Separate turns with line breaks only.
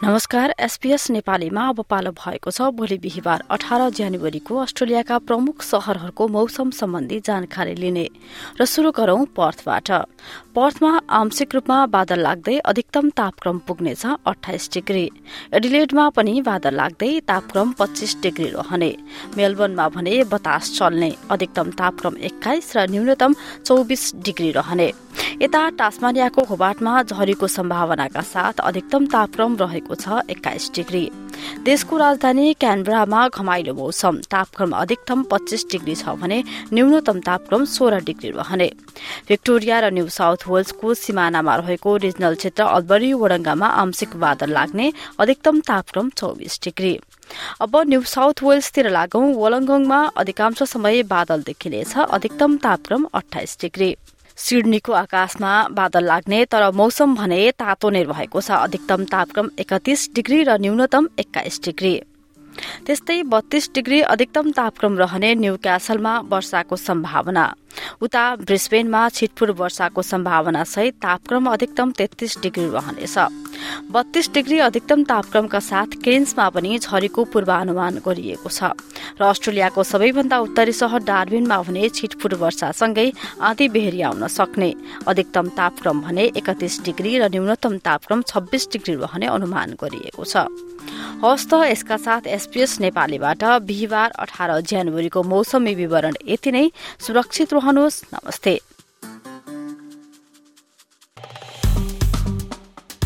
नमस्कार एसपीएस नेपालीमा अब पालो भएको छ भोलि बिहिबार अठार जनवरीको अस्ट्रेलियाका प्रमुख शहरहरूको मौसम सम्बन्धी जानकारी लिने र शुरू गरौं पर्थबाट। पर्थमा आंशिक रूपमा बादल लाग्दै अधिकतम तापक्रम पुग्नेछ अठाइस डिग्री। एडिलेडमा पनि बादल लाग्दै तापक्रम पच्चीस डिग्री रहने। मेलबर्नमा भने बतास चल्ने। अधिकतम तापक्रम एक्काइस र न्यूनतम चौबिस डिग्री रहने। यता टास्मानियाको होबाटमा झरीको सम्भावनाका साथ अधिकतम तापक्रम रहेको छ एक्काइस डिग्री। देशको राजधानी क्यानबरामा घमाइलो मौसम। तापक्रम अधिकतम पच्चीस डिग्री छ भने न्यूनतम तापक्रम सोह्र डिग्री रहने। भिक्टोरिया र न्यू साउथ वेल्सको सिमानामा रहेको रिजनल क्षेत्र अल्बरी वडङ्गामा आंशिक बादल लाग्ने अधिकतम तापक्रम चौबिस डिग्री। अब न्यू साउथ वेल्सतिर लागौं वलङ्गङमा अधिकांश समय बादल देखिनेछ अधिकतम तापक्रम अठाइस डिग्री। सिडनीको आकाशमा बादल लाग्ने तर मौसम भने तातो नै रहेको छ। अधिकतम तापक्रम एकतिस डिग्री र न्यूनतम एक्काइस डिग्री। त्यस्तै बत्तीस डिग्री अधिकतम तापक्रम रहने न्यू क्यासलमा वर्षाको सम्भावना। उता ब्रिस्बेनमा छिटफुट वर्षाको सम्भावना सहित तापक्रम अधिकतम तेत्तीस डिग्री रहनेछ। बत्तीस डिग्री अधिकतम तापक्रमका साथ केन्समा पनि झरीको पूर्वानुमान गरिएको छ। र अस्ट्रेलियाको सबैभन्दा उत्तरी सहर डार्बिनमा भने छिटफुट वर्षासँगै आधी बेहरी आउन सक्ने। अधिकतम तापक्रम भने एकतिस डिग्री र न्यूनतम तापक्रम छब्बीस डिग्री रहने अनुमान गरिएको छ। हवस् त यसका साथ एसपीएस नेपालीबाट बिहिबार अठार जनवरीको मौसमी विवरण यति नै। सुरक्षित रहनुहोस्। नमस्ते।